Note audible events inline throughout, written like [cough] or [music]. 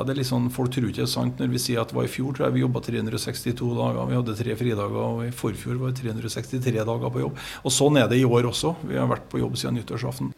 Ja, det er litt sånn, Folk tror ikke det er sant når vi sier at det var i fjor tror jeg vi jobba 362 dager. Vi hadde tre fridager, og i forfjor var det 363 dager på jobb. Og Sånn er det i år også. Vi har vært på jobb siden nyttårsaften.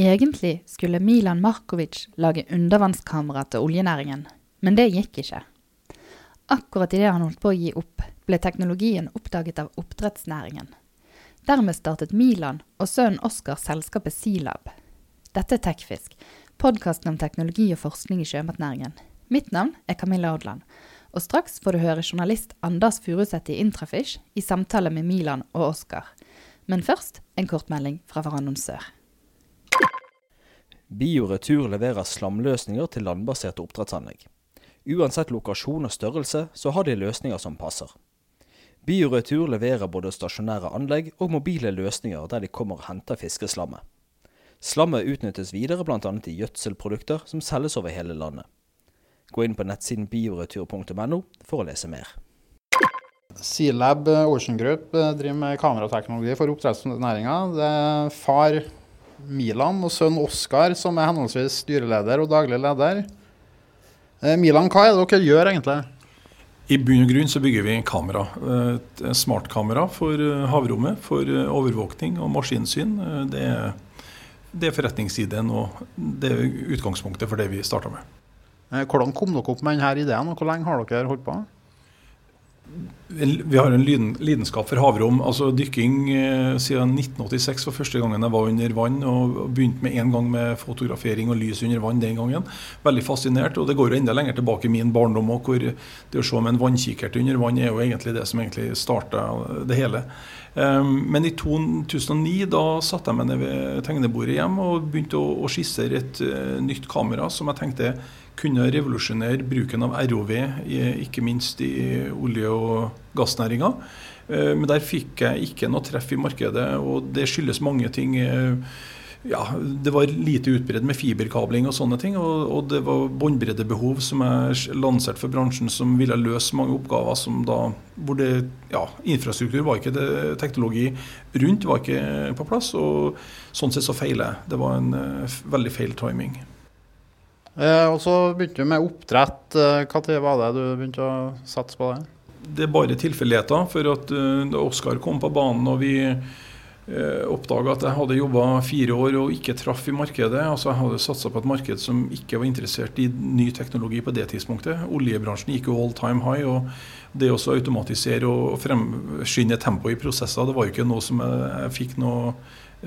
Egentlig skulle Milan Markovic lage undervannskamera til oljenæringen, men det gikk ikke. Akkurat idet han holdt på å gi opp, ble teknologien oppdaget av oppdrettsnæringen. Dermed startet Milan og sønnen Oskar selskapet Silab. Dette er Tekfisk, podkasten om teknologi og forskning i sjømatnæringen. Mitt navn er Camilla Odland, og straks får du høre journalist Anders Furuseth i Intrafish i samtale med Milan og Oskar. Men først en kortmelding fra vår annonsør. Bioretur leverer slamløsninger til landbaserte oppdrettsanlegg. Uansett lokasjon og størrelse, så har de løsninger som passer. Bioretur leverer både stasjonære anlegg og mobile løsninger der de kommer og henter fiskeslammet. Slammet utnyttes videre bl.a. i gjødselprodukter som selges over hele landet. Gå inn på nettsiden bioretur.no for å lese mer. Sealab Ocean Group eh, driver med kamerateknologi for oppdrettsnæringa. Det er far Milan og sønn Oskar som er henholdsvis styreleder og daglig leder. Eh, Milan, hva er det dere gjør egentlig? I bunn og grunn så bygger vi kamera. Smartkamera for havrommet, for overvåkning og maskinsyn. Det er det er forretningsideen og det er utgangspunktet for det vi starta med. Eh, hvordan kom dere opp med denne ideen, og hvor lenge har dere holdt på? Vi har en lidenskap for havrom. altså Dykking eh, siden 1986 var første gangen jeg var under vann. og Begynte med en gang med fotografering og lys under vann den gangen. Veldig fascinert. og Det går jo enda lenger tilbake i min barndom. Og hvor Det å se med en vannkikkert under vann er jo egentlig det som egentlig starta det hele. Ehm, men i 2009 da satte jeg meg ned ved tegnebordet hjem og begynte å, skissere et uh, nytt kamera som jeg tenkte kunne revolusjonere bruken av ROV, ikke minst i olje- og gassnæringa. Ehm, men der fikk jeg ikke noe treff i markedet, og det skyldes mange ting. Ja, det var lite utbredt med fiberkabling og sånne ting. Og, og det var båndbreddebehov som er lansert for bransjen, som ville løse mange oppgaver som da hvor det, ja, Infrastruktur var ikke det, teknologi rundt var ikke på plass. Og sånn sett så feiler jeg. Det var en uh, veldig feil timing. Eh, og så begynte du med oppdrett. Når var det du begynte å satse på det? Det er bare tilfeldigheter. For at uh, Oskar kom på banen og vi eh, oppdaga at jeg hadde jobba fire år og ikke traff i markedet. altså Jeg hadde satsa på et marked som ikke var interessert i ny teknologi på det tidspunktet. Oljebransjen gikk jo all time high. og Det å automatisere og fremskynde tempoet i prosesser, det var jo ikke noe som jeg, fikk noe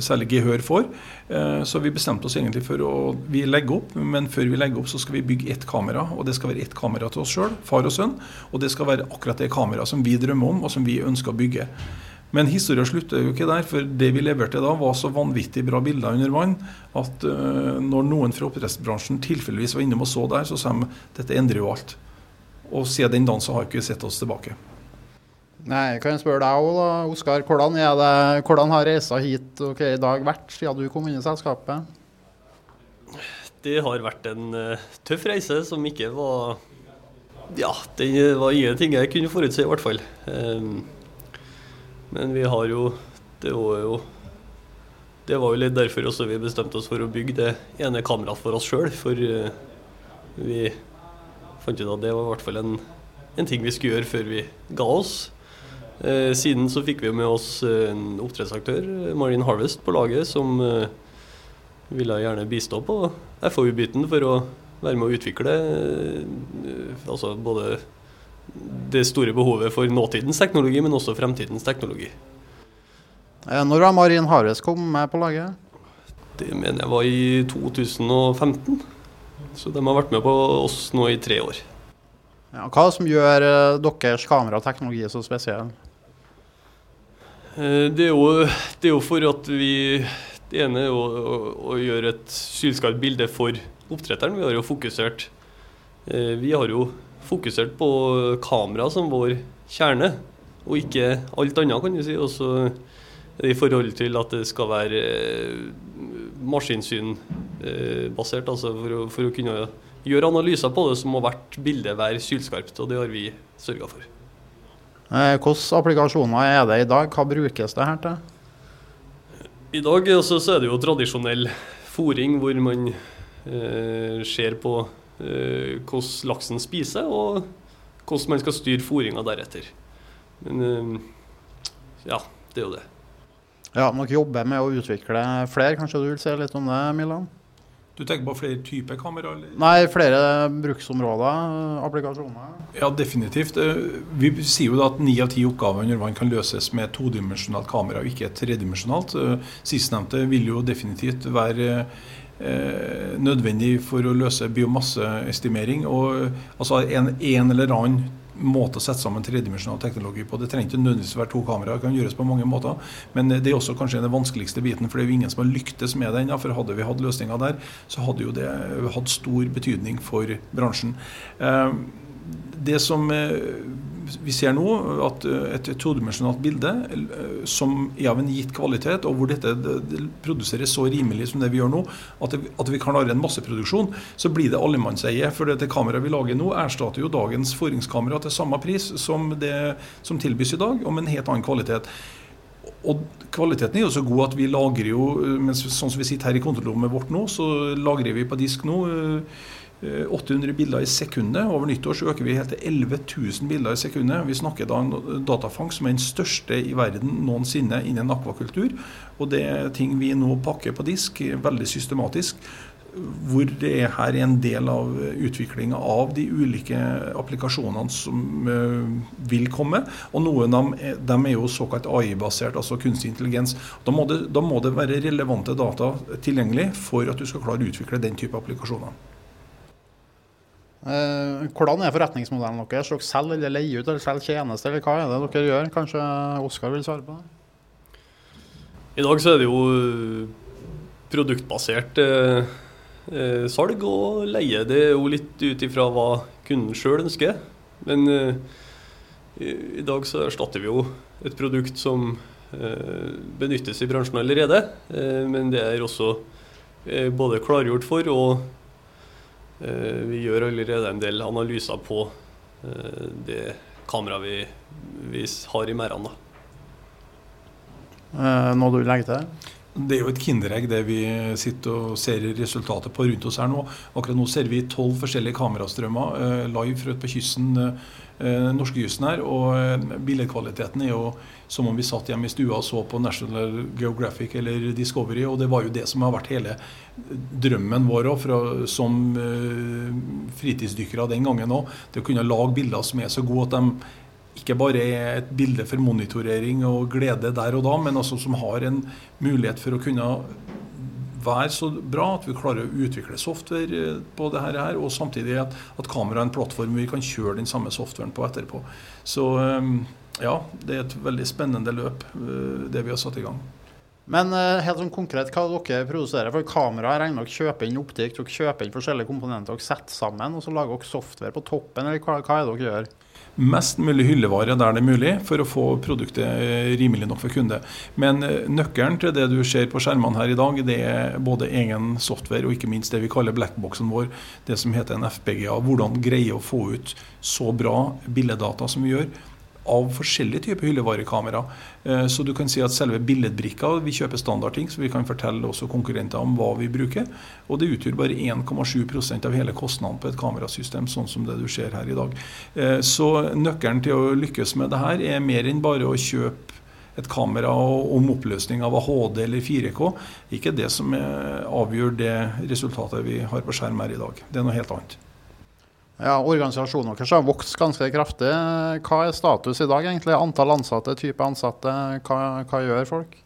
særlig gehør for. Eh, så vi bestemte oss egentlig for å vi legge opp, men før vi legger opp så skal vi bygge ett kamera. Og det skal være ett kamera til oss sjøl, far og sønn. Og det skal være akkurat det kameraet som vi drømmer om, og som vi ønsker å bygge. Men historien slutter jo ikke der, for det vi leverte da, var så vanvittig bra bilder under vann at uh, når noen fra oppdrettsbransjen tilfeldigvis var innom og så der, så sa de dette endrer jo alt. Og siden den dagen så har vi ikke sett oss tilbake. Nei, Kan jeg spørre deg òg, da, Oskar. Hvordan, hvordan, har reisa hit okay, i dag vært siden du kom inn i selskapet? Det har vært en uh, tøff reise som ikke var Ja, det var ingenting jeg kunne forutse, i hvert fall. Um, men vi har jo Det var jo det var jo litt derfor også vi bestemte oss for å bygge det ene kameraet for oss sjøl. For uh, vi fant ut at det var i hvert fall en, en, ting vi skulle gjøre før vi ga oss. Uh, siden så fikk vi med oss en oppdrettsaktør, Marine Harvest, på laget, som uh, ville gjerne bistå på FoU-biten for å være med å utvikle altså både det store behovet for nåtidens teknologi, men også fremtidens teknologi. Eh, når har Marin Hares kommet med på laget? Det mener jeg var i 2015. Så de har vært med på oss nå i tre år. Ja, hva som gjør uh, deres kamerateknologi så spesiell? Uh, det, er jo, det, er jo, for at vi Det ene er å, å, å gjøre et sylskarpt bilde for oppdretteren. Vi har jo fokusert uh, Vi har jo fokusert på kamera som vår kjerne, og ikke alt annet, kan du si. Også i forhold til at det skal være eh, maskinsynbasert, altså for å, for å kunne gjøre analyser på det, så må hvert bilde være sylskarpt, og det har vi sørga for. Eh, hvilke applikasjoner er det i dag? Hva brukes det her til? I dag altså, så er det jo tradisjonell fòring hvor man eh, ser på eh, hvordan laksen spiser, og hvordan man skal styre fôringa deretter. Men eh, ja, det er jo det. Ja, Dere jobber med å utvikle flere. Kanskje du vil si litt om det, Milan? Du tenker på flere typer kamera? Eller? Nei, flere bruksområder, applikasjoner? Ja, definitivt. Eh, Vi sier jo da at ni av ti oppgaver under vann kan løses med todimensjonalt kamera, og ikke tredimensjonalt. Eh, Sistnevnte vil jo definitivt være eh, nødvendig for å løse biomasseestimering. Og eh, altså en, en eller annen måte å sette sammen tredimensjonal teknologi på. Det trenger ikke nødvendigvis være to kameraer, det kan gjøres på mange måter. Men det er også kanskje den vanskeligste biten, for det er jo ingen som har lyktes med den. For hadde vi hatt løsninger der, så hadde jo det hatt stor betydning for bransjen. Eh, Det som eh, vi ser nå, at eh, et todimensjonalt bilde eh, som er av en gitt kvalitet, og hvor dette det, det produseres så rimelig som det vi gjør nå, at, det, at vi kan klare en masseproduksjon, så blir det allemannseie. For det kameraet vi lager nå, erstatter jo dagens foringskamera til samme pris som det som tilbys i dag, og med en helt annen kvalitet. Og kvaliteten er jo så god at vi lagrer jo, mens, sånn som vi sitter her i kontrollrommet vårt nå, så lagrer vi på disk nå eh, 800 bilder i sekundet. Over nyttår så øker vi helt til 11 000 bilder i sekundet. Vi snakker da om datafangst som er den største i verden noensinne innen akvakultur. Og det er ting vi nå pakker på disk, veldig systematisk. Hvor det er her en del av utviklinga av de ulike applikasjonene som uh, vil komme. Og noen av dem er jo såkalt AI-basert, altså kunstig intelligens. Da må, det, da må det være relevante data tilgjengelig for at du skal klare å utvikle den type applikasjoner. Eh, hvordan er forretningsmodellen deres? Dere selger eller leier ut eller selger tjenester, eller hva er det dere gjør? Kanskje Oskar vil svare på det? I dag så er det jo eh, produktbasert eh, eh, salg og leie. Det er jo litt ut ifra hva kunden sjøl ønsker. Men eh, i, i dag så erstatter vi jo et produkt som benyttes i bransjen allerede. Men det er også både klargjort for, og vi gjør allerede en del analyser på eh, det kameraet vi, vi har i merdene. Eh, noe du vil legge til? Det er jo et kinderegg det vi sitter og ser resultatet på rundt oss her nå. Akkurat nå ser vi tolv forskjellige kamerastrømmer eh, live fra på kysten, eh, norskekysten her. Og eh, billedkvaliteten er jo som om vi satt hjemme i stua og så på National Geographic eller Discovery. Og det var jo det som har vært hele drømmen vår også, som eh, fritidsdykkere den gangen òg. Det å kunne lage bilder som er så gode at de ikke bare er et bilde for monitorering og glede der og da, men altså som har en mulighet for å kunne være så bra at vi klarer å utvikle software eh, på det her, og samtidig at, at kameraet er en plattform vi kan kjøre den samme softwaren på etterpå. Så eh, ja, det er et veldig spennende løp, eh, det vi har satt i gang. Men eh, helt sånn konkret, hva dere produserer? For kamera regner dere kjøper inn optikk, dere kjøper inn forskjellige komponenter dere setter sammen, og så lager dere software på toppen, eller hva, hva er det dere gjør? Mest mulig hyllevare der det er mulig, for å få produktet eh, rimelig nok for kunde. Men eh, nøkkelen til det du ser på skjermene her i dag, det er både egen software og ikke minst det vi kaller blackboxen vår, det som heter en FPGA. Hvordan greie å få ut så bra billedata som vi gjør av forskjellige typer hyllevarekamera. Eh, Så du kan si at selve billedbrikka Vi kjøper standardting, så vi kan fortelle også konkurrenter om hva vi bruker. Og det utgjør bare 1,7% av hele kostnaden på et kamerasystem, sånn som det du ser her i dag. Eh, Så nøkkelen til å lykkes med det her er mer enn bare å kjøpe et kamera om oppløsning av HD eller 4K. Ikke det som eh, avgjør det resultatet vi har på skjerm her i dag. Det er noe helt annet. Ja, Organisasjonen deres har vokst ganske kraftig. Hva er status i dag, egentlig? Antall ansatte, type ansatte, hva, hva gjør folk?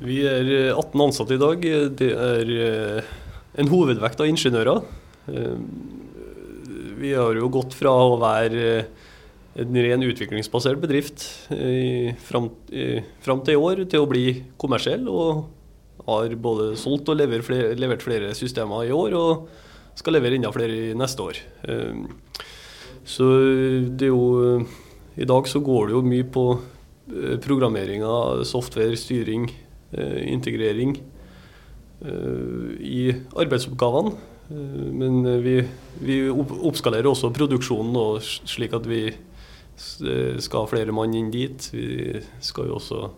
Vi er eh, 18 ansatte i dag. Det er eh, en hovedvekt av ingeniører. Eh, Vi har jo gått fra å være eh, en ren utviklingsbasert bedrift fram til i år til å bli kommersiell, og har både solgt og levert flere, levert flere systemer i år, og skal levere enda flere neste år. Eh, Så det er jo I dag så går det jo mye på programmeringa, programmering av software, styring, eh, integrering eh, i arbeidsoppgavene. Eh, Men eh, vi, vi oppskalerer også produksjonen nå, slik at vi eh, skal ha flere mann inn dit. Vi skal jo også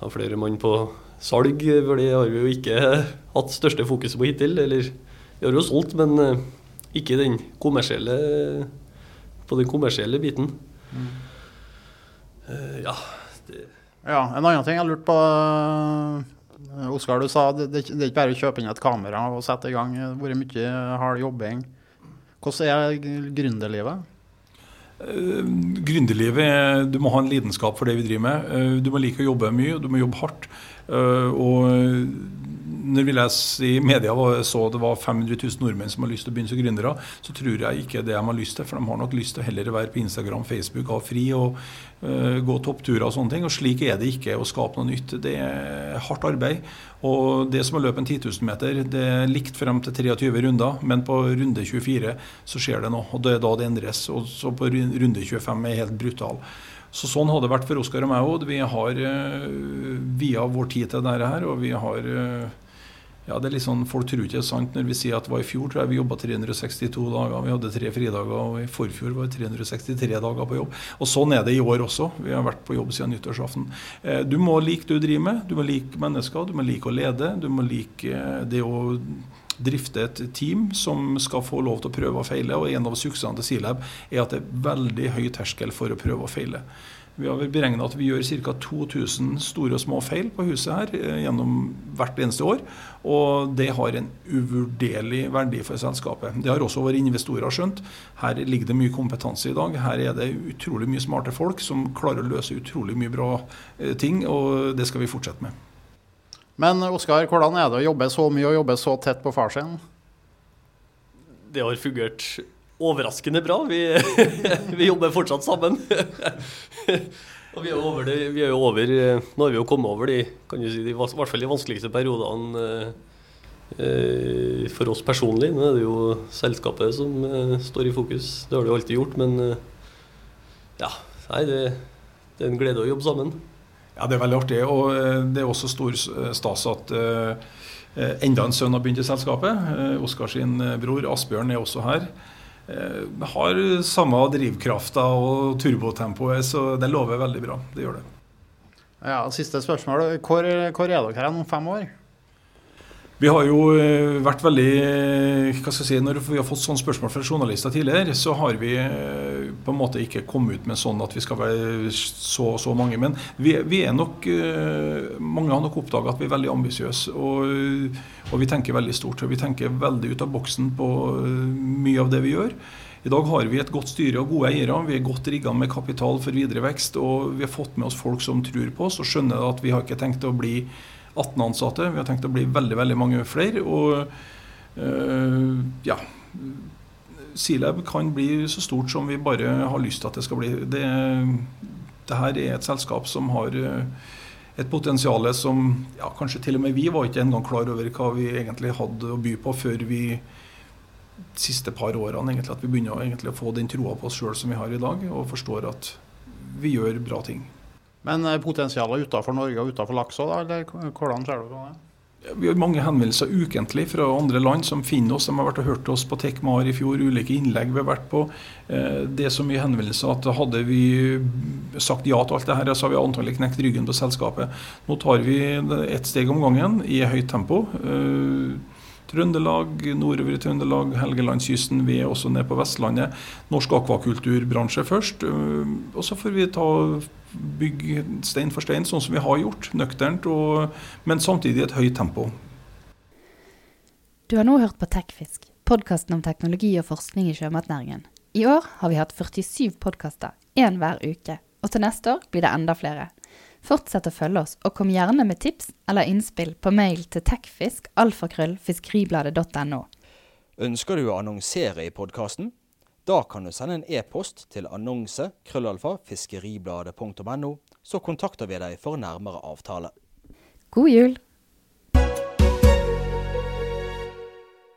ha flere mann på salg, for det har vi jo ikke hatt største fokuset på hittil. Eller vi har jo solgt, men eh, ikke den kommersielle på den kommersielle biten. Mm. Uh, ja, det. ja. En annen ting jeg lurte på. Uh, Oskar, du sa det, det, det, er ikke bare å kjøpe inn et kamera og sette i gang. Det har vært mye hard jobbing. Hvordan er gründerlivet? Uh, gründerlivet Du må ha en lidenskap for det vi driver med. Uh, du må like å jobbe mye, du må jobbe hardt. Uh, og når vi leser i media og så det var 500 000 nordmenn som har lyst til å begynne som gründere, så tror jeg ikke det de har lyst til. For de har nok lyst til å heller være på Instagram, Facebook, ha fri og uh, gå toppturer og sånne ting. Og slik er det ikke å skape noe nytt. Det er hardt arbeid. Og det som å løpe en 10 000 meter, det er likt frem til 23 runder, men på runde 24 så skjer det noe. Og det er da det endres. Og så på runde 25 er helt brutal. Så Sånn har det vært for Oskar og meg òg. Vi har uh, via vår tid til dette her, og vi har uh, ja, det er litt sånn, Folk tror ikke det er sant når vi sier at det var i fjor tror jeg vi jobba 362 dager. Vi hadde tre fridager, og i forfjor var det 363 dager på jobb. Og Sånn er det i år også. Vi har vært på jobb siden nyttårsaften. Eh, du må like det du driver med. Du må like mennesker, du må like å lede. Du må like eh, det å drifte et team som skal få lov til å prøve og feile. Og En av suksessene til Silab er at det er veldig høy terskel for å prøve og feile. Vi har beregna at vi gjør ca. 2000 store og små feil på huset her eh, gjennom hvert eneste år. Og det har en uvurderlig verdi for selskapet. Det har også våre investorer skjønt. Her ligger det mye kompetanse i dag. Her er det utrolig mye smarte folk som klarer å løse utrolig mye bra eh, ting, og det skal vi fortsette med. Men Oskar, hvordan er det å jobbe så mye og jobbe så tett på far sin? Det har fungert overraskende bra. Vi, [laughs] vi jobber fortsatt sammen. [laughs] Og vi er, over det, vi er jo over Nå har vi jo kommet over de, si, de, i hvert fall de vanskeligste periodene eh, for oss personlig. Nå er det jo selskapet som eh, står i fokus. Det har det jo alltid gjort. Men eh, ja, nei, det, det, er en glede å jobbe sammen. Ja, det er veldig artig. Og det er også stor stas at enda en sønn har begynt i selskapet. Oskar sin bror Asbjørn er også her. Eh, har samme drivkrafta og turbotempoet, så det lover veldig bra. Det gjør det. Ja, Siste spørsmål. Hvor, hvor er dere om fem år? Vi har jo eh, vært veldig hva skal jeg si, Når vi har fått sånne spørsmål fra journalister tidligere, så har vi eh, på en måte ikke komme ut med sånn at vi skal være så og så mange. Men vi, vi er nok Mange har nok oppdaga at vi er veldig ambisiøse. Og, og, vi tenker veldig stort. Og vi tenker veldig ut av boksen på mye av det vi gjør. I dag har vi et godt styre og gode eiere. Vi er godt rigga med kapital for videre vekst. Og vi har fått med oss folk som tror på oss og skjønner at vi har ikke tenkt å bli 18 ansatte. Vi har tenkt å bli veldig veldig mange flere. Og øh, ja Sealab kan bli så stort som vi bare har lyst til at det skal bli. Det, det her er et selskap som har øh, et potensial som ja, kanskje til og med vi var ikke engang klar over hva vi egentlig hadde å by på før vi de siste par årene egentlig, at vi begynner å få den troa på oss sjøl som vi har i dag, og forstår at vi gjør bra ting. Men eh, potensialet utenfor Norge og utenfor laks òg, eller hvordan ser du på det? Vi har mange henvendelser ukentlig fra andre land som finner oss. De har vært og hørt oss på Tekmar i fjor, ulike innlegg vi har vært på. Eh, det er så mye henvendelser at hadde vi sagt ja til alt det her, så har vi antagelig knekt ryggen på selskapet. Nå tar vi ett steg om gangen i høyt tempo. Eh, Trøndelag, nordover i Trøndelag, Helgelandskysten. Vi er også nede på Vestlandet. Norsk akvakulturbransje først. Øh, og så får vi ta bygge stein for stein, sånn som vi har gjort. Nøkternt, men samtidig et høyt tempo. Du har nå hørt på Tekfisk, podkasten om teknologi og forskning i sjømatnæringen. I år har vi hatt 47 podkaster, én hver uke. Og til neste år blir det enda flere. Fortsett å følge oss, og kom gjerne med tips eller innspill på mail til tekfisk.alfakrøll.fiskeribladet.no. Ønsker du å annonsere i podkasten? Da kan du sende en e-post til annonse krøllalfa så kontakter vi deg for nærmere avtale. God jul!